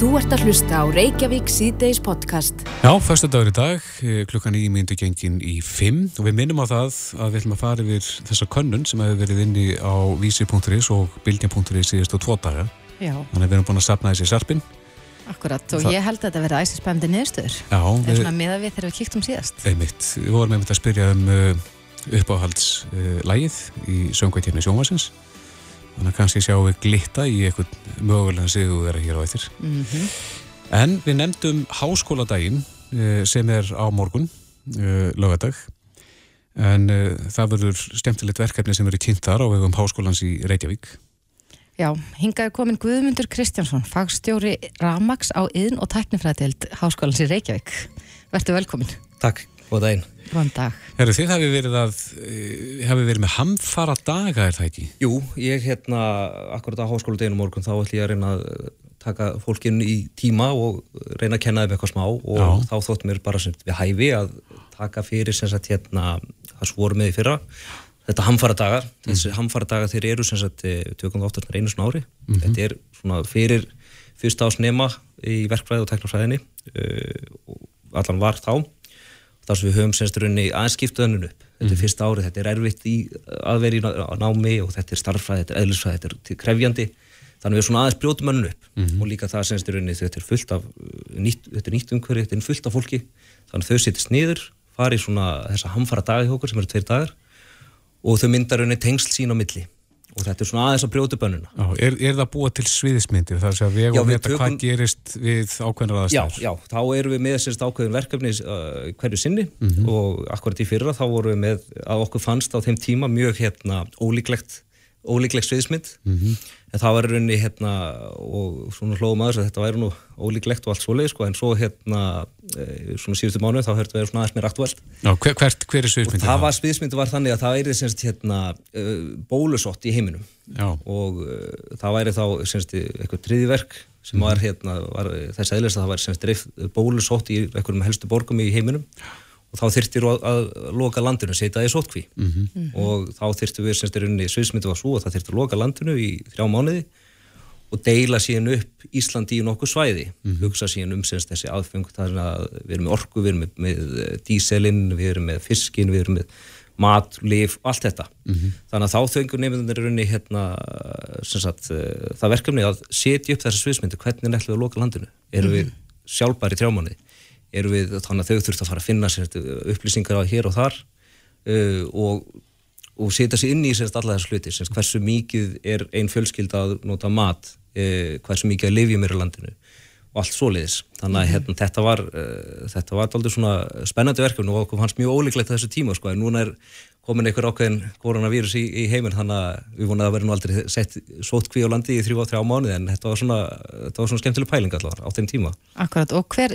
Þú ert að hlusta á Reykjavík síðdeis podcast. Já, fyrsta dagur í dag, eh, klukkan í myndu gengin í 5 og við minnum á það að við ætlum að fara yfir þessa könnun sem hefur verið inni á vísi.is og bildja.is síðust og tvo daga. Já. Þannig að við erum búin að sapna þessi sarpin. Akkurat og Það- ég held að þetta verði æsispæmdi niðurstöður. Já, Það er við, svona miða við þegar við kíktum síðast. einmitt, við vorum einmitt að spyrja um uh, uppáhaldslægið uh, í söngveitinu sjónvarsins. Þannig að kannski sjáum við glitta í eitthvað mögulega sigur vera hér á eftir. Mm En við nefndum háskóladaginn eh, sem er á morgun, uh, lögadag. En uh, það verður stemtilegt verkefni sem verður kynnt þar á vegum háskólans í Reykjavík. Já, hingaði komin Guðmundur Kristjánsson, fagstjóri Ramax á yðn og tæknifræðild Háskólans í Reykjavík. Vertu velkomin. Takk, góða daginn. Góðan dag. Herru, þið hafi verið, að, uh, hafi verið með hamfara daga, er það ekki? Jú, ég hérna, akkurat á háskóladeginu morgun þá ætlum ég að reyna að taka fólkinu í tíma og reyna að kenna þeim eitthvað smá og Já. þá þótt mér bara sem við hæfi að taka fyrir sem sagt hérna, það svo voru með í fyrra þetta hamfara dagar, þessi hamfara dagar þeir eru sem sagt, eh, við tökum það oftast með einu svona ári þetta er svona fyrir fyrsta ás nema í verkfræði og teknafræðinni uh, og allan var þá þar sem við höfum semst rauninni aðeins skiptuðanun upp. Þetta er fyrsta árið, þetta er erfitt í að vera í ná- námi og þetta er starffræði, þetta er eðlisfræði, þetta er krefjandi. Þannig við svona aðeins brjótum önnun upp og líka það semst rauninni þetta er fullt af uh, nýtt, þetta er nýtt umhverfi, þetta er fullt af fólki. Þannig þau sittist niður, fari í svona þessa hamfara dagi okkur sem eru tveir dagar og þau myndar rauninni tengsl sín á milli og þetta er svona aðeins að brjóta upp önnuna Já, er, er það búið til sviðismyndir? Það er að segja Já, við veta hvað tökum- gerist við ákveðnar Já, aðstæður? já, þá erum við með sérst ákveðin verkefni uh, hverju sinni Mhm. og akkurat í fyrra þá vorum við með að okkur fannst á þeim tíma mjög hérna ólíklegt ólíklegt sviðismynd Mhm. en það var í rauninni hérna og svona hlóðum aðeins að þetta væri nú ólíklegt og allt svoleið sko en svo hérna e, svona síðustu mánuð þá höfðu við svona aðeins mér aktuelt. Já, hver, hver er og sviðismyndin? það var sviðismyndu var þannig að það er semst hérna uh, bólusótt í heiminum. Já, og uh, það væri þá semst eitthvað triðiverk sem var hérna var, þess aðeins að það væri semst dreif bólusótt í einhverjum helstu borgum í heiminum og þá þyrftir að, að loka landinu, setja í sótkví. Og þá þyrftir við semst í rauninni sviðsmyndu var svo að það þyrftir að loka landinu í þrjá mánuði og deila síðan upp Íslandi í nokkuð svæði. Hugsa síðan um semst þessi aðfeng að við erum með orku, við erum með, með díselin, við erum með fiskin, við erum með mat, lif, allt þetta. Þannig að þá þöngur nefndandir raunni hérna sem sagt, eh, það verkefni að setja upp þessa sviðsmyndu, hvernig ætlum við að loka landinu? Erum við sjálfbæri trjámanni erum við, þannig að þau þurft að fara að finna sér, upplýsingar á hér og þar uh, og, og setja sér inn í sér, alla þessar hluti, sagt, hversu mikið er ein fjölskylda að nota mat uh, hversu mikið að lifjum er í landinu og allt svoleiðis, þannig að hérna, þetta var uh, þetta var aldrei svona spennandi verkefni og okkur fannst mjög ólíklegt þessu tíma sko, en núna er komin einhver ákveðin koronavírus í, í heiminn, þannig að við vonaði að vera nú aldrei sett sótkví á landi í þrjú á þrjá mánuði en þetta var svona, þetta var svona skemmtileg pæling allavega á þeim tíma. Akkurat, og hver,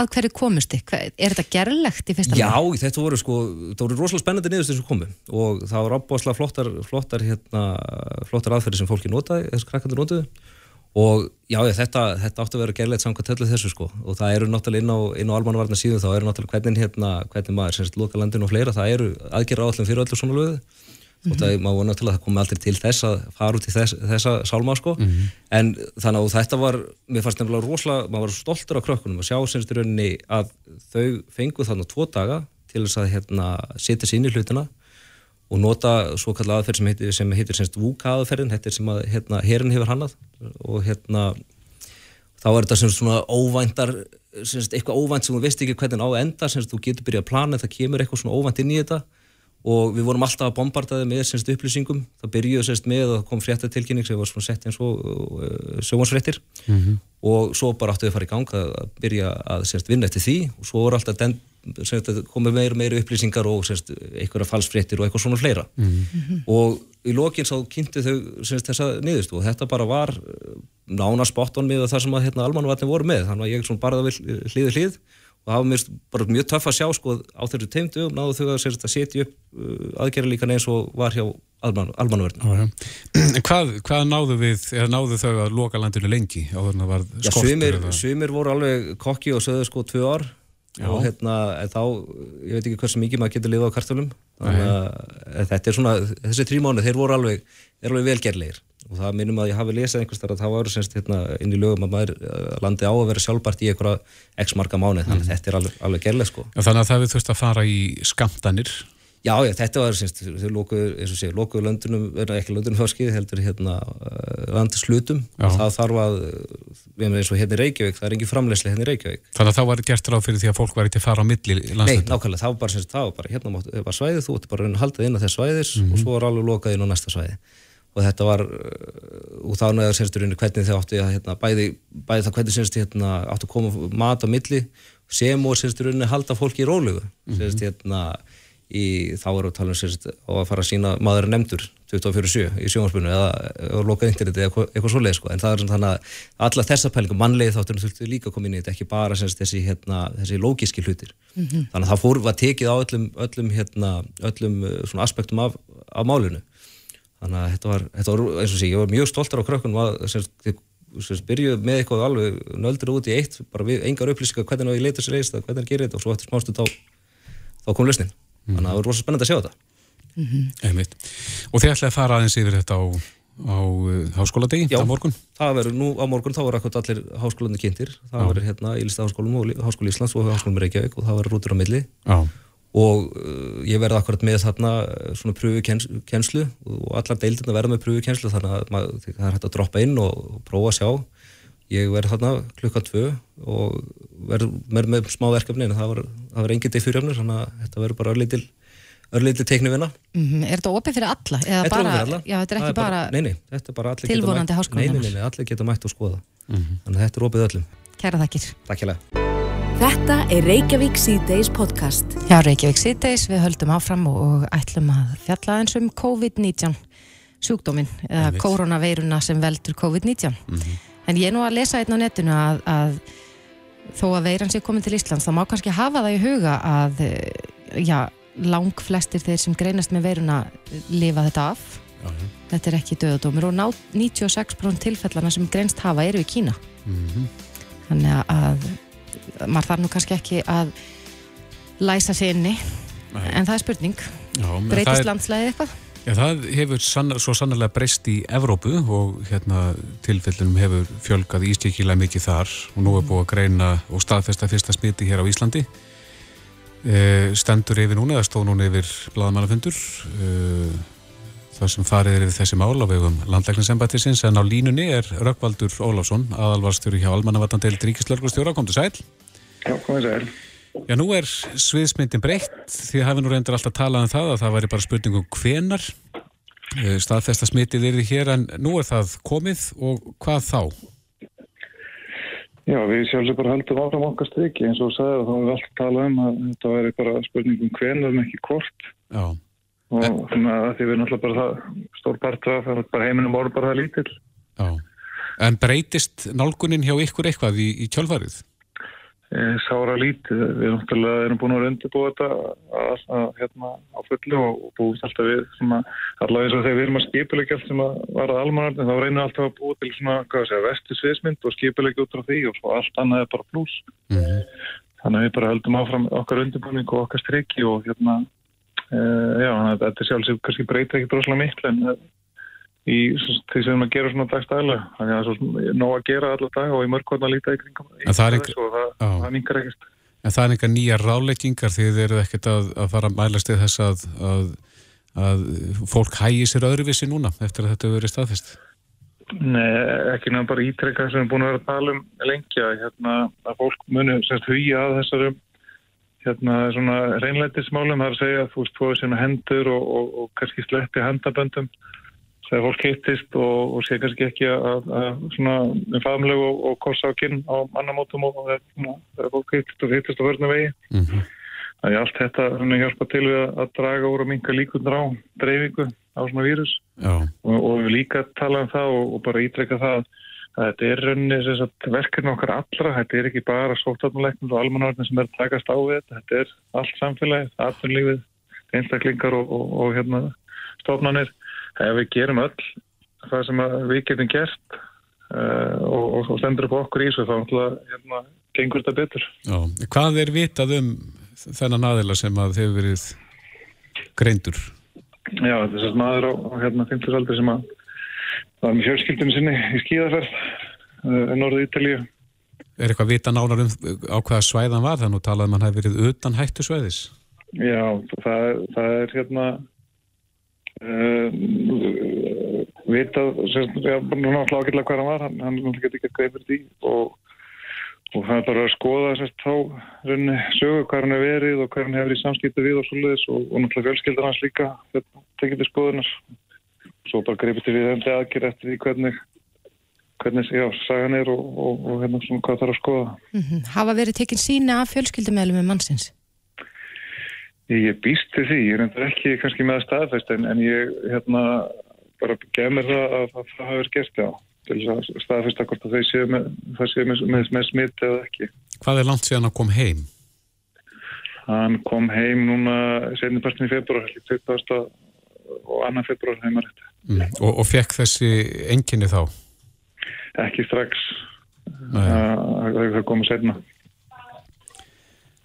að hverju komust þið? Hver, er þetta gerlegt í fyrsta Já, lagi? þetta voru sko, þetta voru rosalega spennandi niðurstöður sem komu og það var ábúðslega flottar, flottar, hérna, flottar aðferði sem fólki notaði, þessu krakkandur notuðu og já, þetta, þetta átti að vera gerlegt samkvæmt öllu þessu sko. Og það eru náttúrulega inn á, inn á almannavarna síðan þá eru náttúrulega hvernig hérna, hvernig maður semst loka landinu og fleira, það eru aðgerra áallum fyrir öllu svona lögu og það maður náttúrulega að það komi aldrei til þess að fara út í þess, þessa sálma sko. En þannig að þetta var mér fannst nefnilega rosalega, maður var stoltur á krökkunum að sjá semst í rauninni að þau fengu þarna tvo daga til þess að hérna, setja inn í hlutina og nota svo kallað aðferð sem heitir, sem heitir semst VUCA aðferðin, þetta er sem að hérna, herin hefur hannað og hérna þá er þetta semst svona óvæntar semst eitthvað óvænt sem þú veist ekki hvernig á að enda semst þú getur byrjað að plana það kemur eitthvað svona óvænt inn í þetta og við vorum alltaf að bombardaði með semst upplýsingum. Það byrjuði semst með að það kom fréttatilkynning sem var svona sett eins og uh, sjómansfréttir og svo bara áttu við að fara í gang að, byrja að semst vinna eftir því og svo voru alltaf den, komið meira og meira upplýsingar og semst einhverja falsfréttir og eitthvað svona fleira. Og í lokin sá kynntu þau semst þessa niðurstu og þetta bara var uh, nána spotton með það sem að hérna, almanvarnir voru með. Þannig að ég svona bara það hlýði hlýð og var mér bara mjög töff að sjá sko á þessu teimdu náðu þau að, semst, að setja upp uh, aðgerra líka eins og var hjá alman. En hvað, hvað náðu við, eða náðu þau að loka landinu lengi áður en það var skortur? sumir voru alveg kokki og sögðu sko tvö ár Já. og hérna, þá, ég veit ekki hversu mikið maður getur lifað á kartölum þannig að þetta er svona, þessi trí mánu, þeir voru alveg, eru alveg velgerlegir og það minnum að ég hafi lesað einhvers þar að það var semst hérna inn í lögum að maður uh, landi á að vera sjálfbært í einhverja x marka mánu þannig að mm. þetta er alveg, alveg gerlega sko. Þannig að það við þurft að fara í skamtanir Já, já, þetta var semst, þau lókuðu, eins og sé, lókuðu löndunum, verða ekki löndunum fáskið, heldur hérna uh, landislutum og það þarf að, við erum eins og hérna í Reykjavík, það er ekki framlegslega hérna í Reykjavík. Þannig að þá var gert ráð fyrir því að fólk var ekki að fara á milli landslutum? Nei, nákvæmlega, það var bara, semst, það var bara, hérna máttu, var svæðið, þú ætti bara að halda inn á þess svæðis mm -hmm. og svo var alveg lokað inn á næsta svæði og þetta var, og þá náðu semsturinn hvernig þau áttu hérna, bæði, bæði það hvernig semst, hérna, áttu að koma mat á milli sem og semsturinn halda fólki í rólugu, mm -hmm. semst, hérna, í, þá að tala um sérst og að fara að sína maður nefndur 24-7 í sjónvarspunni eða, lokað interneti eða eitthvað svoleið sko. en það er þannig að alla þessa pælinga mannlegið þáttur þurftu líka að koma inn í þetta ekki bara sérst, þessi, hérna, þessi lógíski hlutir mm -hmm. þannig að það fór, var tekið á öllum öllum, hérna, öllum uh, aspektum af, af málunu þannig að þetta var, þetta var eins og sé, ég var mjög stoltar á krökkunum að sérst, byrjuð með eitthvað alveg nöldur út í eitt, bara við, engar upplýsingar hvernig það leita sér reist, hvernig það gerir þetta og svo eftir smástu þá, þá kom lausnin mm. þannig að það er rosalega spennandi að sjá þetta mm -hmm. Og þið ætlaði að fara aðeins yfir þetta á, á uh, háskóladegi á morgun? Já, það verður nú á morgun, þá verður allir háskólanir kynntir, það verður hérna í Listaháskólum og Háskóli Íslands og Háskólum Reykjavík og það verður rútur á milli Já. og uh, ég verði akkurat með þarna uh, svona pröfukenslu og allar deildina verða með pröfukenslu þannig að það er hægt að droppa inn og, og prófa að sjá ég verði þarna klukka tvö og verði með, með smá verkefni en það var enginn deg fyriröfnur þannig að þetta verður bara örleitil örleitil teiknuvina mm -hmm. Er þetta opið fyrir alla? Þetta er opið fyrir alla. Já, þetta er ekki bara, bara, nei, nei, þetta er bara tilvonandi háskólanar Nei, nei, nei, allir geta mætt og skoða. Mm -hmm. þannig að þetta er opið öllum. Kæra þakkir. Takk hjá Þetta er Reykjavík C-Days podcast. Já, Reykjavík C-Days, við höldum áfram og ætlum að fjalla eins um COVID-19 sjúkdóminn, eða koronaveiruna sem veldur COVID-19 mm -hmm. En ég er nú að lesa einn á netinu að, að þó að veiran sé komin til Íslands þá má kannski hafa það í huga að eh, já, lang flestir þeir sem greinast með veiruna lifa þetta af. Uh -huh. Þetta er ekki döðadómur og ná 96% tilfellana sem greinst hafa eru í Kína. Mhm. -huh. Þannig að maður þarf nú kannski ekki að læsa sér inni en það er spurning. Já, Breytist landslæðið eitthvað? Já, það hefur sann, svo sannlega breyst í Evrópu og hérna tilfellunum hefur fjölgað ístíkilega mikið þar og nú er búið að greina og staðfesta fyrsta smiti hér á Íslandi. E, stendur yfir núna eða stóð núna yfir bladamannafundur e, þar sem farið er yfir þessi mál á vegum landlækningsembatisins en á línunni er Rökkvaldur Ólafsson aðalvarstjóri hjá Almannavatnandel Ríkislörgustjóra, kom til sæl. Já, kom til sæl Já, nú er sviðsmyndin breytt því að hafi nú reyndir alltaf talað um það að það væri bara spurningum hvenar eh, staðfesta smitið er því hér en nú er það komið og hvað þá? Já, við sjálfsög bara heldum áfram okkar stryki eins og sagði og þá við alltaf talað um að þetta væri bara spurningum hvenar en ekki hvort Já. og þannig að því við alltaf bara það stór part að það er bara heiminum voru bara það lítill Já, en breytist nálgunin hjá ykkur eitthvað í, í kjálfarið? Eh, sára lítið. Við náttúrulega erum búin að undirbúa þetta að, að, hérna, á fullu og, búist alltaf við svona, allaveg eins og þegar við erum að skipulegja allt sem að var að almanarni þá reynir alltaf að búa til svona, hvað sé, vestu sviðsmynd og skipulegja út frá því og svo allt annað er bara pluss. Mm -hmm. Þannig að við bara heldum áfram okkar undirbúning og okkar strikki og hérna, e, já, þetta sjálfsög kannski breyta ekki droslega miklu en í því sem að gera svona dagstæðilega þannig að það er nóg að gera allar dag og í mörgkvæmna líta í kringum en það er ekki og það, það mingar ekkert. En það er eitthvað nýja ráleikingar því þið eru ekkert að, að fara að mælast í þess að, að, að fólk hægi sér öðruvissi núna eftir að þetta hefur verið staðfist Nei, ekki nefnum bara ítrekka sem erum búin að vera að tala um lengja hérna, að fólk muni semst hugja að þessarum hérna svona reynlættismálum það er að segja þú veist, þú hefur sem hendur og, og, og kannski sleppi hendaböndum þegar fólk hittist og, og sé kannski ekki að, að svona umfamlegu og, og korsákinn á mannamótum og þegar fólk hittist og hittist á vörna vegi. Mm -hmm. Þannig að allt þetta hjálpa til við að draga úr og minka líkundur á dreifingu á svona vírus. Og, og við líka tala um það og bara ítrekka það að þetta er rauninni verkefni okkar allra, þetta er ekki bara sótarnuleiknum og almanvarnir sem er að takast á við þetta, þetta er allt samfélagið, atvinnlífið, einstaklingar og hérna stofnanir ef við gerum öll það sem við getum gert uh, og, og stendur upp okkur í þessu þá hérna, gengur þetta betur. Já. Hvað er vitað um þennan aðila sem að hefur verið greindur? Já, þessast maður á hérna 50 aldri sem að var með fjölskyldinu sinni í skíðaferð uh, norðu Ítalíu. Er eitthvað vita nánar um á hvaða svæðan var þannig að talaði um að hann hefði verið utan hættu svæðis? Já, það, það er hérna uh, vitað, náttúrulega ágætlega hvað hann var, hann, hann getur ekki greið fyrir því og, og það er bara að skoða sérst þá raunni sögu hvað hann hefur verið og hvað hann hefur í samskiptu við og svoleiðis og, og náttúrulega fjölskyldar hans líka þetta tekið til skoðunar svo bara greipið til við hefndi aðgjör eftir því hvernig hvernig já, sagan er og, og, hérna svona hvað þarf að skoða. Mm -hmm. Hafa verið tekinn sína af fjölskyldumælum með mannsins? Ég býst til því, ég er endur ekki kannski með að staðfæst en, en ég hérna bara gef mér það að, að það hafi verið gert já, til að staðfæst að hvort að þau séu með, séu með, með, með smitt eða ekki. Hvað er langt síðan að kom heim? Hann kom heim núna setnipartin í februar, 20. og annan februar heimar þetta. Mm. Og, og fekk þessi enginni þá? ekki strax það komið setna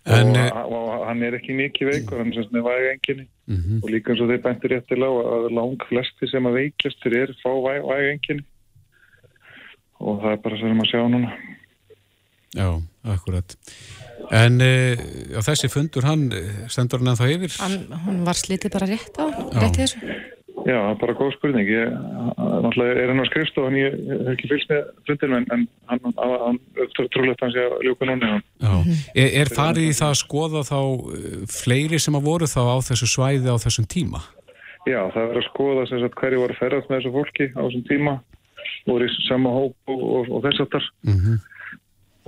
en, og, eh, og hann er ekki mikið veikur hann er væg enginni uh mhm. -huh. og líka eins og þeir bæntir rétt til á að lang flesti sem að veiklastur er fá væg, væg enginni og það er bara sem að sjá núna Já, akkurat En e, á þessi fundur hann eh, stendur hann en það yfir? Hann, hann var slítið bara rétt á, rétt þessu Já, bara góð spurning. Ég náttúrulega er hann á skrifstof, hann ég hef ekki fylgst með fundinu en, hann, hann trúlegt hans ég að ljúka núni. Er, er farið í það að skoða þá eh, fleiri sem að voru þá á þessu svæði á þessum tíma? Já, það verður að skoða sagt, hverju voru ferðast með þessu fólki á þessum tíma, voru í sama hóp og, og, og þess aftar mm -hmm.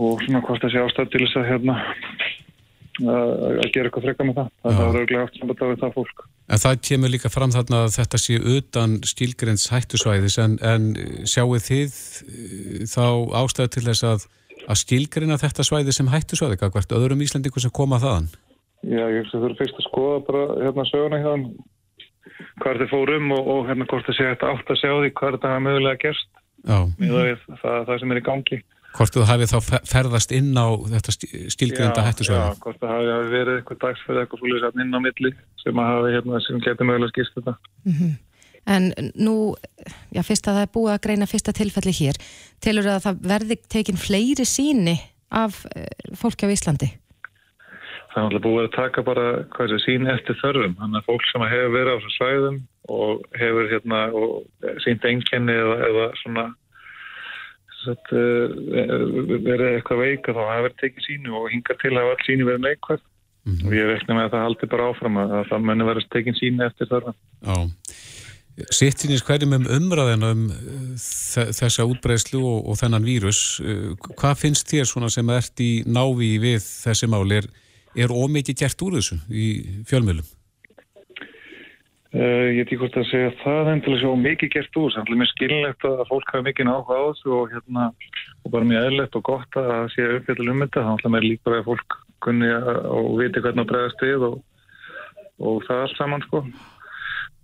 og svona hvort það sé ástæð til þess að hérna að gera eitthvað frekka með það. Það er örglega aftur saman að það fólk. En það kemur líka fram þarna að þetta sé utan stílgrens hættusvæðis en, en sjáu þið eh, þá ástæðu til þess að, að stílgrena þetta svæði sem hættusvæði, hvert öðrum Íslandingu sem koma þaðan? Já, ég finnst að það eru fyrst að skoða bara hérna söguna hérna hvað þið fórum og, og hérna hvort það sé þetta átt að sjá því hvað þetta hafa mögulega gerst með það, það sem er í gangi. Hvort þú hafið þá ferðast inn á þetta stílgrenda hættusvæði? Já, hvort það hafi verið eitthvað dagsferð eitthvað fólksvæðin inn á milli sem að hafi hérna sem getur mögulega skýrst þetta. Mm -hmm. En nú, já, fyrst að það er búið að greina fyrsta tilfelli hér, telur að það verði tekinn fleiri síni af eh, fólki á Íslandi? Það er náttúrulega búið að taka bara hvað sé síni eftir þörfum. Þannig að fólk sem hefur verið á þessu svæðum og hefur hérna og sínt enginni eða, eða svona Eh, verið eitthvað veika þá. Hafa verið tekið sínu og hingar til hafa all síni verið neikvæð. Mm -hmm. og ég vekna með að það haldi bara áfram að það menni verið tekið síni eftir þarna. Já. Sittinins hverjum um umræðin um þessa útbreyslu og, og þennan vírus. Eh, hvað finnst þér svona sem ert í návi við þessi máli er, er ómikið gert úr þessu í fjölmjölum? Uh, ég tík hvort að segja það endilega svo mikið gert úr, það er mjög skilnlegt að fólk hafa mikið áhuga á þessu og, hérna, og bara mjög eðlert og gott að það sé uppfjöldal um þetta, þannig að mér líka að fólk kunni og viti hvernig að bregðast við og, og það allt saman sko.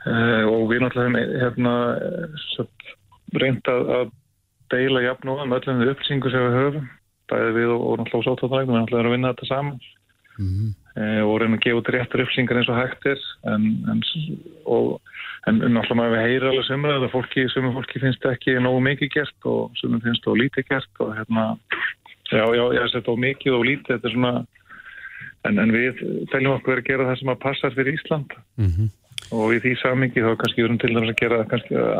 Uh, og við náttúrulega hérna, reyndað að deila jafn og um öllum við upplýsingu sem við höfum, bæði við og, og náttúrulega sátáðaræknum, við náttúrulega erum að vinna þetta saman. Mm -hmm. E, og reyna að gefa út réttur upplýsingar eins og hægt er en, en, og, en náttúrulega maður við heyra alveg sömur að fólki, sömur fólki finnst ekki nógu mikið gert og sömur finnst það lítið gert og hérna já, já, ég hef sett á mikið og lítið þetta er svona en, en við teljum okkur að gera það sem að passar fyrir Ísland mm -hmm. og í því samingi þá kannski við erum til dæmis að gera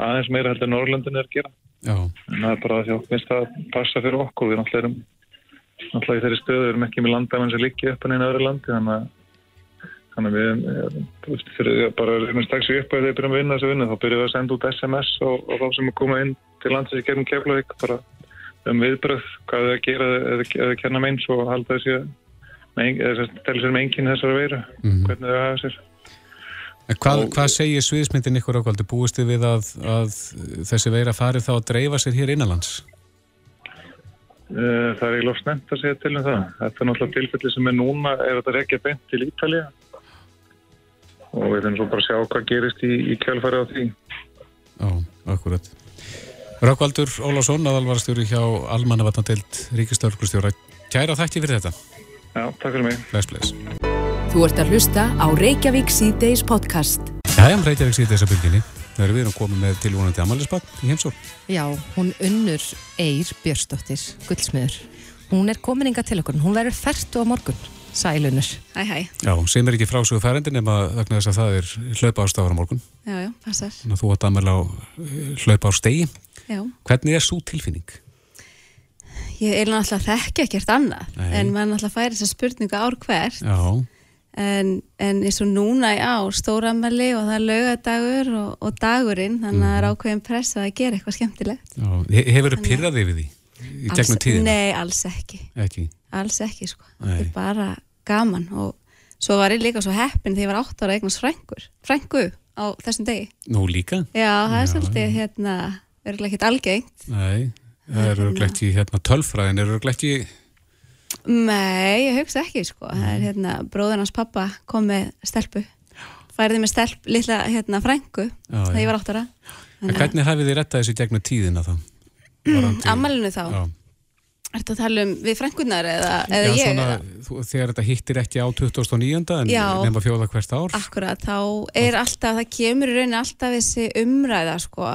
aðeins meira heldur en Norrlandin er að gera já. en það er bara að það finnst að passa fyrir okkur við náttúrulega erum náttúrulega í þeirri stöðu við erum ekki með landamenn sem liggja upp en einu öðru landi þannig að, þannig að við fyrir, bara við strax upp að þeir byrjum að vinna þessu vinnu þá byrjum við að senda út SMS og, og þá sem er komað inn til landsins í gerðum Keflavík bara um viðbröð hvað þau að gera eða, kenna meins og halda þessi eða tella sér með enginn þessari veiru mm -hmm. hvernig þau hafa sér Hvað, hvað segir sviðismyndin ykkur ákvaldi? Búist þið við að, að þessi veira farið þá að dreifa sér hér innanlands? Eh, það er eiginlega snemt að segja til um það. Þetta er náttúrulega tilfelli sem er núna ef þetta er ekki beint til Ítalija og við þurfum svo bara að sjá hvað gerist í, í kjálfari á því. Já, akkurat. Rákvaldur Ólásson, aðalvarastjóri hjá Almannavatnandelt Ríkistörglustjóra. Kæra þætti fyrir þetta. Já, takk fyrir mig. Bless, bless. Þú ert að hlusta á Reykjavík C-Days podcast. Já, Reykjavík C-Days á bygginni. Þegar við erum komið með tilvonandi amalisbann í heimsól. Já, hún unnur Eir Björstóttir, guldsmiður. Hún er komin inga til okkur, hún verður færtu á morgun, sælunur. Hæ, hæ. Já, sem er ekki frásögu færandi nema vegna þess að það er hlaupa ástafar á morgun. Já, já, passar. Þannig að þú átt aðmæla á eh, hlaupa á stegi. Já. Hvernig er svo tilfinning? Ég er náttúrulega þekki ekkert annað, Nei. en maður náttúrulega færi þessa spurninga ár hvert. Já, En, en eins og núna í ár, stóramæli og það er laugadagur og, og dagurinn, þannig að það er ákveðin pressa að gera eitthvað skemmtilegt. já. He- Hefur þið pyrraði við því í gegnum Alls- tíðina? Nei, alls ekki. Ekki. Alls ekki, sko. Þetta er bara gaman og svo var ég líka svo heppin þegar ég var átt ára eignast frængur, frængu á þessum degi. Nú líka? Já, það er svolítið, hérna, örgulega ekkert algengt. Nei, það eru glætt í hérna tölfræðin, eru í Nei, ég hugsa ekki, sko. Það er, hérna, bróður hans pappa kom með stelpu. Færði með stelp, litla, hérna, frængu þegar ég var átt ára. En hvernig hafið þið rettað þessu í gegnum tíðina þá? Ammælinu þá? Já, Ertu að tala um við frængunar eða, eða já ég? svona, eða? þú, þegar þetta hittir ekki á 2009. en Já. nema fjóða hvert ár. Akkurat, þá er alltaf, það kemur í rauninni alltaf þessi umræða, sko,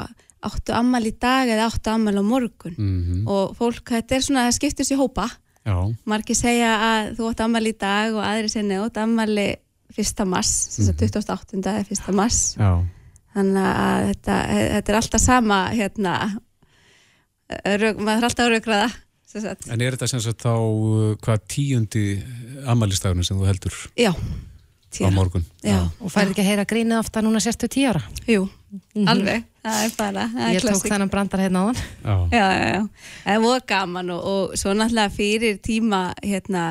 áttu ammæli í dag eða áttu ammæli á morgun. Mm Og fólk, þetta er svona, það skiptir sér hópa. Já, Margir segja að þú átt ammæli í dag og aðri segja neðu, átt ammæli 1. mars, þess að 28. eða 1. mars. já, Þannig að þetta, þetta er alltaf sama, hérna, rök, maður er alltaf að sagt. en er þetta sem sagt þá uh, hvað tíundi amalistafnum sem þú heldur Já, á tíra. morgun? Já, Og færði ekki að heyra grínið ofta núna sérstu tíu ára. jú, alveg, það er bara, það er Ég tók klassik. þennan brandar hérna á hann. Já, Já, já, já. Það voru gaman og, og svo náttúrulega fyrir tíma hérna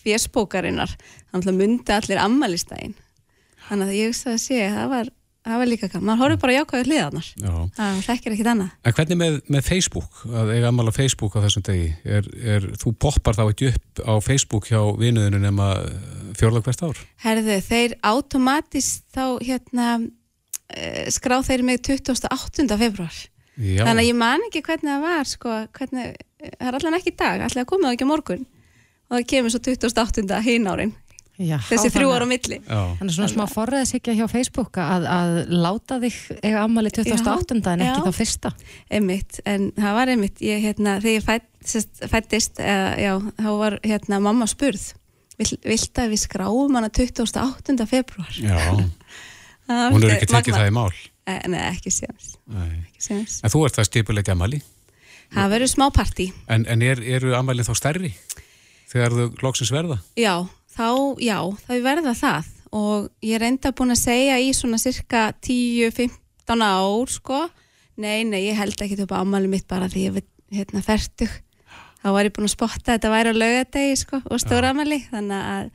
fjersbókarinnar, að myndi allir ammælistægin. Þannig að ég hugsa að sé, það var, það var líka gaman. Man horfður bara jákvæður hliðarnar. já. Það þekkir ekkit annað. En hvernig með, með Facebook, að eiga amal á Facebook á þessum degi? Er, er, þú poppar þá ekki upp á Facebook hjá vinuðinu nema fjórða hvert ár? Herðu, þeir automatist þá hérna eh, skrá þeir mig 28. februar. Já, Þannig að ég man ekki hvernig það var, sko, hvernig, það er allan ekki í dag, allir að koma það ekki á morgun. Og það kemur svo 28. hinn árin, Já, þessi þá þrjú ára á milli. Þannig svona smá forræðishyggja hjá Facebook að, að láta þig eiga ammali 2008. en ekki þá fyrsta. Einmitt, en það var einmitt, ég, hérna, þegar ég fættist, eða, já, þá var hérna mamma spurð, vilt að við skráum hana 28. februar? já. Hún er ekki tekið það í mál. Nei, ekki séðans. En þú ert það skipulegja amali. Það verður smá partí, En, en er, eru amalinn þá stærri þegar þau loksins verða? já, þá, já, það verða það og ég er enda búin að segja í svona cirka 10-15 ár, sko, nei, nei, ég held ekki upp á ammali mitt bara því ég veit, hérna, fertug. Þá var ég búin að spotta að þetta væri á laugadegi, sko, og stóra ammali, þannig að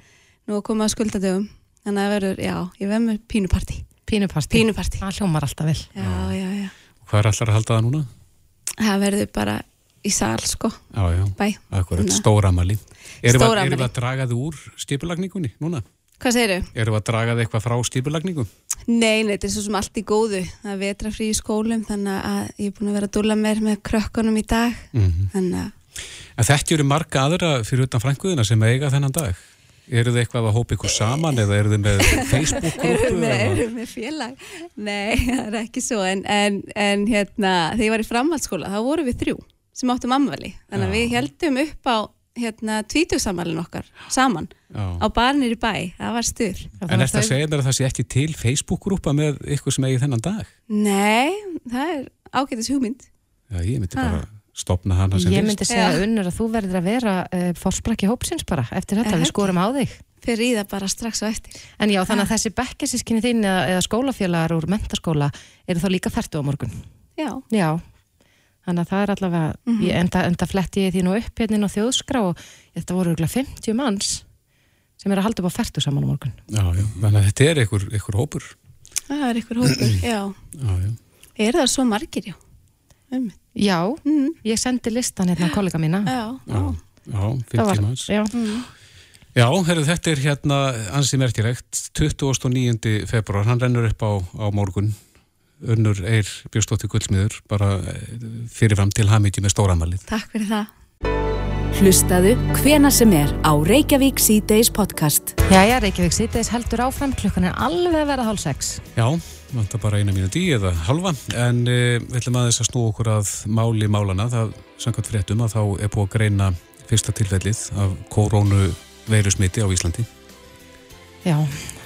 nú er komið að skuldadögum. Þannig að það verður, já, ég verð með pínupartí. Pínuparti. Pínupartí. Það hljómar alltaf vel. Já, já, já. Hvað er allar að halda það núna? Það verður bara í sal, sko, Já, já, bæ. akkurat, Þannig að- stóra amali. Erum við, að draga þið úr stipulagningunni núna? Hvað segirðu? Erum við að draga þið eitthvað frá stipulagningu? Nei, nei, þetta er svo sem allt í góðu. Það er vetrafrí í skólum, þannig að ég er búin að vera að dúlla mér með krökkunum í dag. Mm En þetta eru marga aðra fyrir utan frænguðina sem eiga þennan dag. Eru þið eitthvað að hópa ykkur saman eða eru þið með Facebook-grúpu? við, eða- erum við félag? Nei, það er ekki svo, en, en, en hérna, þegar ég var í framhaldsskóla, þá vorum við þrjú sem áttum ammali. Þannig að við heldum upp á hérna, tvítugsammalin okkar saman Já. á barnir í bæ. Það var styr. En er þetta að segja mér að það sé ekki til Facebook-grúpa með ykkur sem eigi þennan dag? Nei, það er ágætis hugmynd. Já, ég myndi bara stopna hana sem Ég fyrst. myndi segja unnur að þú verður að vera uh, fórsprakki hópsins bara eftir þetta, við skorum á þig. Fyrir í það bara strax á eftir. En já, þannig að þessi bekkesískinni þín eða, eða skólafélagar úr mentaskóla eru þá líka færtu á morgun. Já, Já, þannig að það er allavega, Mhm. ég, enda, enda fletti ég því nú upp hérna inn á þjóðskrá og þetta voru örugglega 50 manns sem er að halda upp á færtu saman á morgun. Já, já, þannig að þetta er ykkur, ykkur hópur. það er ykkur hópur, já. Já, já. Er það svo margir, já? Um, Já, mm, ég sendi listan hérna á kollega mína. já, Já, já, Það 50 manns. Já, Já, herru, þetta er hérna ansið merkilegt, 29. februar, hann rennur upp á, á morgun, unnur Eir Björnstóttir Gullsmiður, bara eh, fyrirfram til hamingju með stóramalið. takk fyrir það. Hlustaðu hvena sem er á Reykjavík C-Days podcast. Jæja, Reykjavík C-Days heldur áfram, klukkan er alveg að vera hálf sex. Já, vantar bara eina mínu dí eða halva, en uh, við ætlum aðeins að snú okkur að máli málana. Það, samkvæmt fréttum, að þá er búið að greina fyrsta tilfellið af korónu veirusmiti á Íslandi. Já,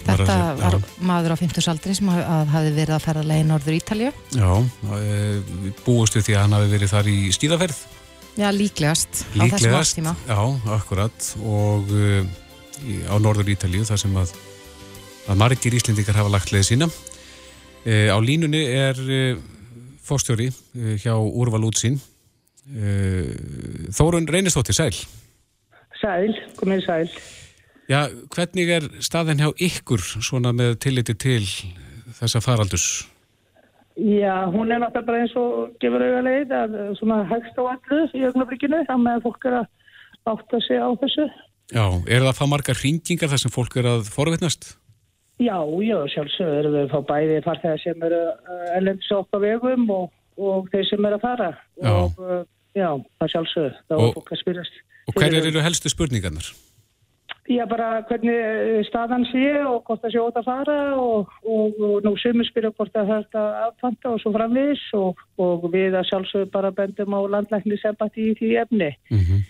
þetta Var var, að- já. maður á 50 aldri sem hafi verið að ferða leið í Norður Ítalju. Já, uh, við búumst við því að hann hafi verið þar í skíðaferð. Já, líklegast, á þessum Líklegast, ástíma. já, akkurat og uh, í, á norður Ítalíu þar sem að, að margir Íslendingar hafa lagt leið sína uh, á línunni er uh, fórstjóri uh, hjá Úrval útsýn uh, Þórun Reynistóttir Sæl Sæl, komið sæl. Já, hvernig er staðin hjá ykkur svona með tilliti til þessa faraldurs? Já, hún er náttúrulega bara eins og gefur auga leið að eh, svona hægst á allu í þá með að fólk er að átta sig á þessu. Já, er það að fá margar hringingar þar sem fólk er að forvetnast? Já, já, sjálfsögur erum við að fá bæði farþegar sem eru ellendis okkar vegum og, og þeir sem eru að fara. Já. Og uh, já, það sjálfsögur, Og- er fólk að spyrjast. Og hverjar eru helstu spurningarnar? Já, bara hvernig eh, staðan sé og hvort það sé ótt að fara og, og, og nú sumir spyrja hvort það er þetta aðfanta og svo framvís og, og við að sjálfsögur bara bendum á landlækni sembati í því efni. Mm -hmm.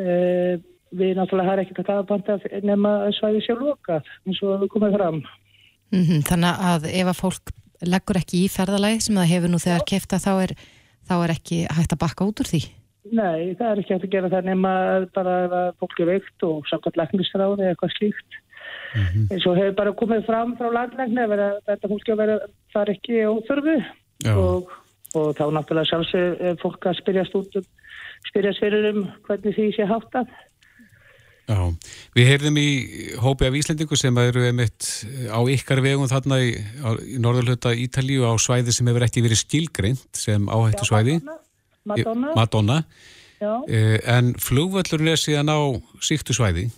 Uh, við náttúrulega har ekkert að aðfanta nema svæði sér lokað eins og við komum fram. Mm Þannig að ef að fólk leggur ekki í ferðalagi sem það hefur nú þegar kefta þá er, þá er ekki hægt að bakka út úr því. Nei, það er ekki hægt að gera það nema bara að fólk er veikt og samkvæmt læknisráði eða eitthvað slíkt. eins og hefur bara komið fram frá landlækni að þetta fólki að vera þar ekki óþörfu Já. og, og þá náttúrulega sjálfsög er fólk að spyrjast út um, spyrjast fyrir um hvernig því sé háttað. Já, við heyrðum í hópi af Íslendingu sem eru einmitt á ykkar vegum þarna í, í norðurhluta Ítalíu á svæði sem hefur ekki verið skilgreint sem áhættu svæði, Madonna, Madonna, já. eh, en flugvöllurinn er síðan á síktu svæði,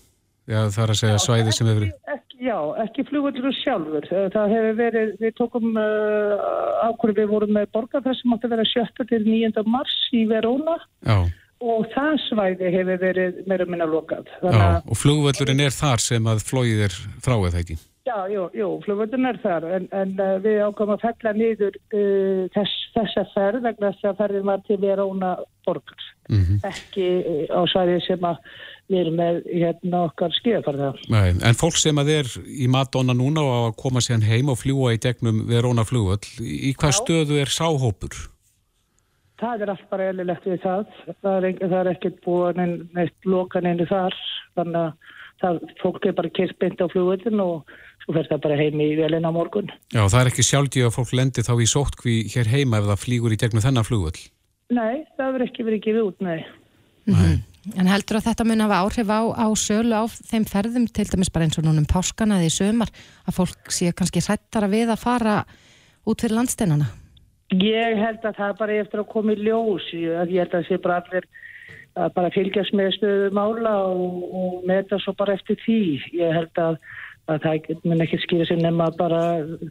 já, það er að segja svæði sem hefur Ekki, já, ekki flugvölduru sjálfur. Það hefur verið, við tókum uh, ákvörðu, við vorum með borgar þar sem átti að vera 7. til 9. mars í Verona já, og það svæði hefur verið meira minna lokað. já, og flugvöllurinn er þar sem að flóið er frá eða ekki. Já, jú, jú flugvöldun er þar en, en uh, við ákvæmum að fella niður uh, þess, þessa ferð vegna þess að ferðin var til Verona borgar. Mm Ekki uh, á svæði sem að við erum með hérna okkar skíðafarða. Nei, en fólk sem að er í Madonna núna og að koma sér heim og fljúa í gegnum Verona flugvöll, í hvað stöðu er sáhópur? Það er allt bara eðlilegt við það. Það er, er ekkert búin neitt lokan einu þar. Þannig að það, fólk er bara kert beint á flugvöldin og svo fer það bara heim í velin á morgun. Já, það er ekki sjálfgjöf að fólk lendi þá í sótkví hér heima ef það flýgur í gegnum þennan flugvöll. Nei, það hefur ekki verið gefið út, nei. En heldur að þetta mun hafa áhrif á, á sölu á þeim ferðum, til dæmis bara eins og núna um páskana eða í sömar, að fólk sé kannski hrættara við að fara út fyrir landsteinana? Ég held að það er bara eftir að koma í ljós. Ég held að það sé bara allir að bara fylgjast með stöðu mála og, og meta svo bara eftir því. Ég held að, að það mun ekki skýra sér nema bara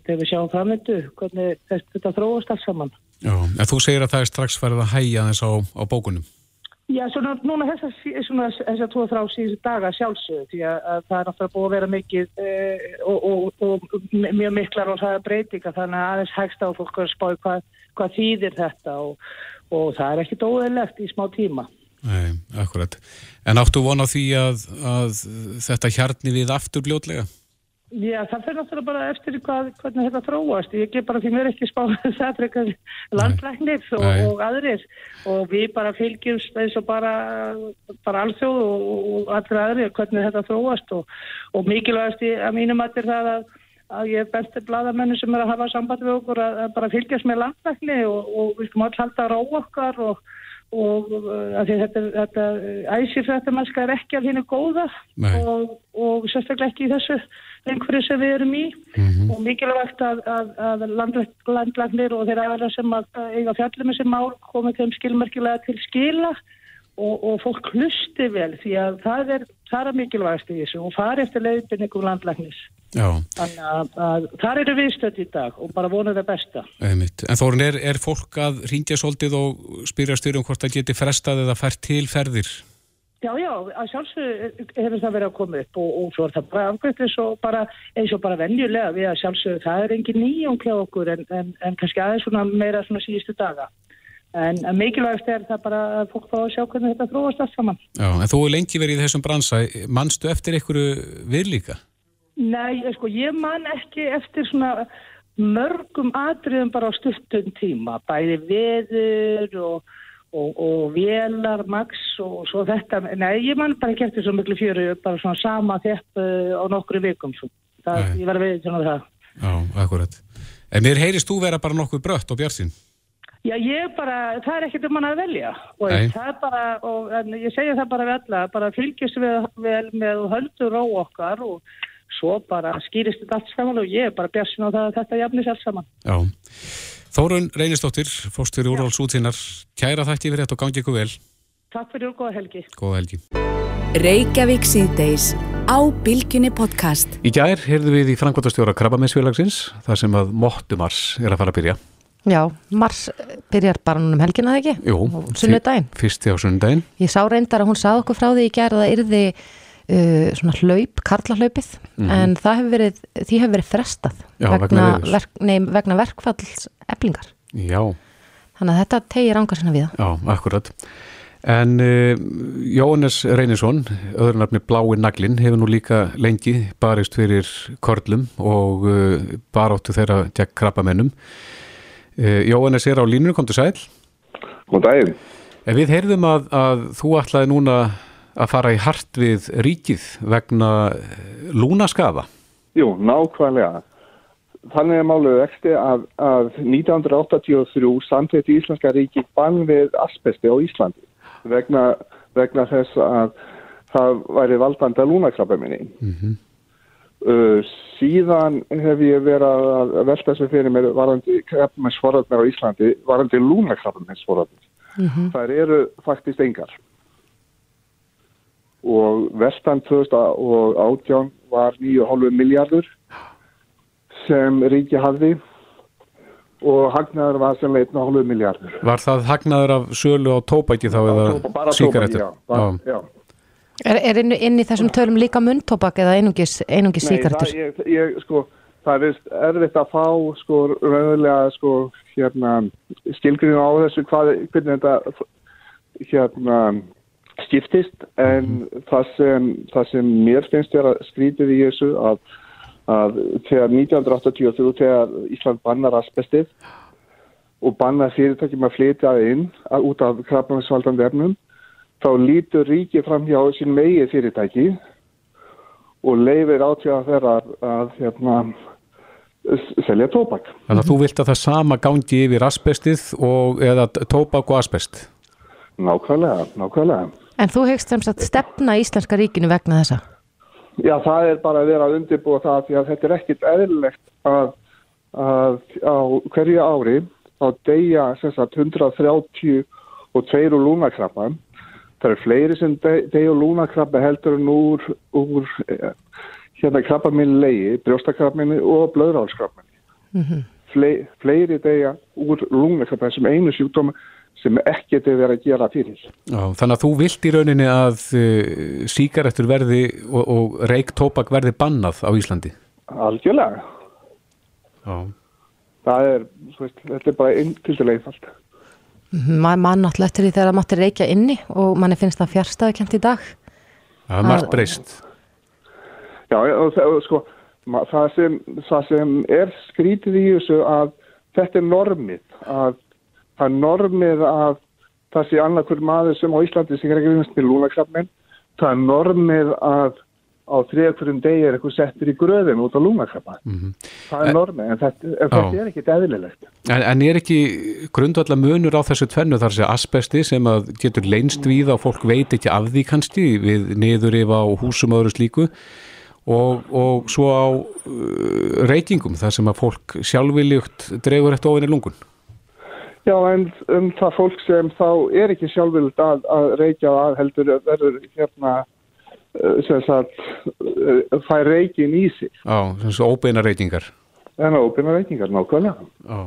þegar við sjáum framöndu hvernig þetta þróast alls saman. Já, en þú segir að það er strax farið að hæja þess á, á bókunum. Já, svona núna þessar tvo þrá síðustu daga sjálfsögðu því að, að það er náttúrulega búið að vera mikið eh, og, og, og mjög miklar og það er breytinga þannig að aðeins hægst á fólk að spáði hvað, hvað þýðir þetta og, og það er ekkit óðurlegt í smá tíma. Nei, akkurat. En áttu von á því að, að þetta hjarni við aftur bljótlega? Já, það fyrir náttúrulega bara eftir hvað, hvernig þetta þróast. Ég gef bara því mér ekki spáðið það frekar landlæknir og, og aðrir og við bara fylgjumst eins og bara, bara alþjóð og, og allir aðrir hvernig þetta þróast og, og mikilvægast í að mínum að það að, að ég er bestir bladamennu sem er að hafa samband við okkur að, að bara fylgjast með landlækni og, og við skum alls halda rá okkar og og þetta, þetta æsir þetta mannska er ekki af hennu góða. Og, og sérstaklega ekki í þessu einhverju sem við erum í. Og mikilvægt að, að, að landlæknir og þeirra aðra sem að eiga fjallum þessi mál komið þeim skilmerkilega til skila. Og, og fólk hlusti vel því að það er, það er mikilvægast í þessu og fari eftir leiðbynningum landlæknis. Já, þannig að, að þar eru við stödd í dag og bara vonum það besta einmitt. En Þórun, er, er fólk að ringja svolítið og spyrja styrum hvort það geti frestað eða fært til ferðir? Já, já, að sjálfsögðu hefur það verið að koma upp og, og svo er það bara afgögt eins og bara, bara venjulega við að sjálfsögðu það er engin nýjum kjá okkur en, en, en kannski aðeins svona meira svona síðustu daga. En, en mikilvægast er það bara að fólk fá að sjá hvernig þetta þróast allt saman. Já, en þú er lengi verið í þessum bransa, mannstu eftir einhverju viðlíka? Nei, sko, ég man ekki eftir svona mörgum atriðum bara á stuttum tíma, bæði veður og og, og velar, max og svo þetta, nei ég man bara ekki eftir svo miklu fjöru, bara svona sama þepp uh, á nokkru vikum svo. það, ég var að veið svona það Já, akkurat. En mér heyrist þú vera bara nokkuð brött á björnsinn? Já, ég bara, það er ekkert um hann að velja og Nei. það er bara, og en ég segja það bara við alla, bara fylgjast við vel með höldur ró okkar og svo bara skýrist þetta allt saman og ég er bara björnsinn á það að þetta jafnis allt saman. Já. Þórun Reynistóttir, fórstur úrváls útsinnar, kæra þætti fyrir þetta og gangi ykkur vel. Takk fyrir og góða helgi. Góða helgi. Reykjavík síðdeis á Bilginni podcast. Í gær heyrðu við í Frankværtastjóra Krabbameinsfélagsins, þar sem að Mottumars er að fara að byrja. Já, Mars byrjar bara núna um helgina ekki? Jú, Sunnudaginn. Fyrsti á sunnudaginn. Ég sá reyndar að hún sað okkur frá því í gerð að það yrði uh, svona hlaup, karlahlaupið, en það hefur verið, því hefur verið frestað. Já, vegna veðurs. verk, nei, vegna verkfalls eblingar. Já, Þannig að þetta tegir ángar sinna við það. já, akkurat. En uh, Jóhannes Reynisson, öðru nafni Blái Naglin, hefur nú líka lengi barist fyrir korlum og uh, baráttu þeirra gegn krabbamennum. Uh, Jóhannes er á línunum, kom til sæl. Góðan daginn. En við heyrðum að, að þú ætlaði núna að fara í hart við ríkið vegna eh, lúnaskafa. Jú, nákvæmlega. Þannig er máluðu eksti að, að 1983 samtitt Íslenska ríki bann við asbesti á Íslandi vegna, vegna þess að það væri valdandi að lúnakrabba minni. uh, síðan hef ég verið að velta þessu fyrir mér varandi krabbamennsforðarnar á Íslandi, varandi lúnakrabbamennsforðarnar. Það eru faktist engar. Og vestan 2018 var 9,5 miljardur sem ríki hafði og hagnaður var sem 1,5 miljardur. Var það hagnaður af sölu á tóbæki þá eða Bara síkaretur? tóbak, já. Bara, já. Er, er inn, inn í þessum tölum líka mundtóbak eða einungis, einungis Nei, síkartur? það, ég, ég, sko, það er erfitt að fá sko, raunverulega sko, hérna, skilgrinu á þessu hvað, hvernig þetta hérna, skiptist en það, sem, það sem mér finnst vera skrítið í þessu að, að þegar 1983 þegar Ísland bannar asbestið og bannar fyrirtækjum að flytja inn að, út af krabbansvaldandi efnum þá lítur ríkið fram hjá sín megi fyrirtæki og leifir átjáða þeirra að hérna, s- selja tóbak. Þannig að þú vilt að það sama gangi yfir asbestið og, eða tóbak og asbest? Nákvæmlega, nákvæmlega. En þú hegst sem sagt stefna Íslenska ríkinu vegna þessa? Já, það er bara að vera að undirbúa það því að þetta er ekkit eðlilegt að, að á hverju ári þá deyja sem sagt 130 og tveir úr lúnakrabba. Það eru fleiri sem deyja úr lúnakrabba heldur en úr, úr eh, hérna krabba minni leiði, brjóstakrabba minni og blöðrálskrabba minni. Fle, fleiri deyja úr lúnakrabba sem einu sjúkdóma sem ekkert er verið að gera fyrir. Já, þannig að þú vilt í rauninni að uh, síkaretur verði og, og reik tóbak verði bannað á Íslandi? Algjörlega. Já. Það er, veist, þetta er bara inn til einfalt. Ma mann náttúrulega eftir því þegar það mátti reykja inni og manni finnst það fjárstæðukent í dag. Það er margt breyst. Já, og, og sko, það sem, það sem er skrítið í þessu að þetta er normið, að það er normið að það sé annarkur maður sem á Íslandi sem er ekki vinnst með lúnakrafnin, það er normið að á þriðakvörum degi er eitthvað settur í gröðin út á lúnakrafna. Það er normið, en þetta, en þetta er ekkit eðlilegt. En, en er ekki grundvallar munur á þessu tvennu þar sé asbesti sem getur leinst við og fólk veit ekki af því kannski við niður yfir á húsum og öðru slíku og, og svo á uh, reykingum þar sem að fólk sjálfviljugt dregur eftir ofinni lungun? Já, en um það fólk sem þá er ekki sjálfvild að, að reykja að heldur verður hérna uh, sem sagt uh, fær reykin í sig. Já, þessu óbeina reykingar. En að ópina reykingar, nákvæmlega. Já.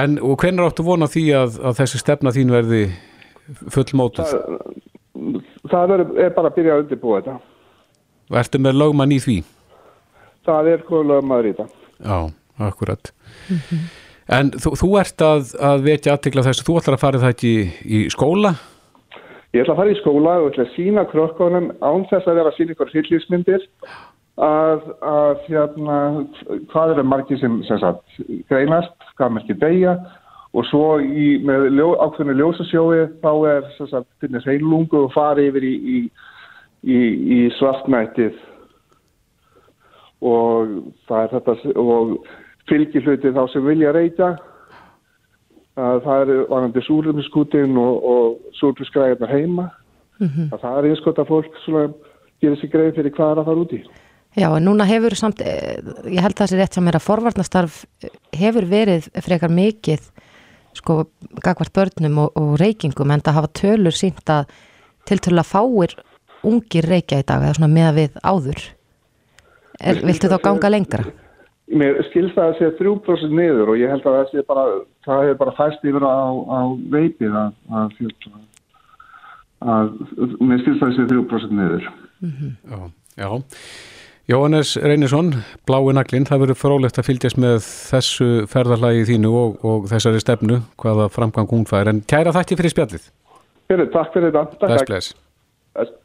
En hvernig áttu vona því að, að þessi stefna þín verði fullmótuð? það er, er bara að byrja að undirbúa þetta. Og ertu með lögmann í því? Það er komið lögmaður í þetta. Já, akkurat. En þú, þú ert að, að vetja aðtikla þessu, þú ætlar að fara það ekki í skóla? Ég ætla að fara í skóla og ætla að sína krökkunum án þess að vera að sína ykkur fyrirlífsmyndir að, að hérna, hvað eru margir sem, sem sagt, greinast, hvað merkir degja og svo í, með ljó, ákveðinu ljósasjói þá er finnist heilungu og fari yfir í, í, í, í svartnættið. Og það er þetta og fylgir hluti þá sem vilja reyta að það er vanandi súrlumiskútin og, og súrlumiskræðarnar heima. Að það er einskott að fólk svona gerir sér greið fyrir hvað er að fara út í Já, en núna hefur samt, eh, ég held að það sé rétt sem er að forvarnastarf hefur verið frekar mikið sko gagvart börnum og, og reykingum en það hafa tölur sínt að tiltölu að fáir ungir reykja í dag eða svona með við áður. Er, Viltu þá ganga lengra? Mér skilst það að það sé 3% niður og ég held að það sé bara það hefur bara fæst yfir á, á veipið að, að, að, mér skilst það að það sé 3% niður Já, já. Jóhannes Reynisson, blái naglinn, það verður frólægt að fylgjast með þessu ferðarlægi þínu og, og þessari stefnu, hvaða framgang hún fær, en kæra þætti fyrir spjallið. Fyrir, takk fyrir þetta. Bless. Bless.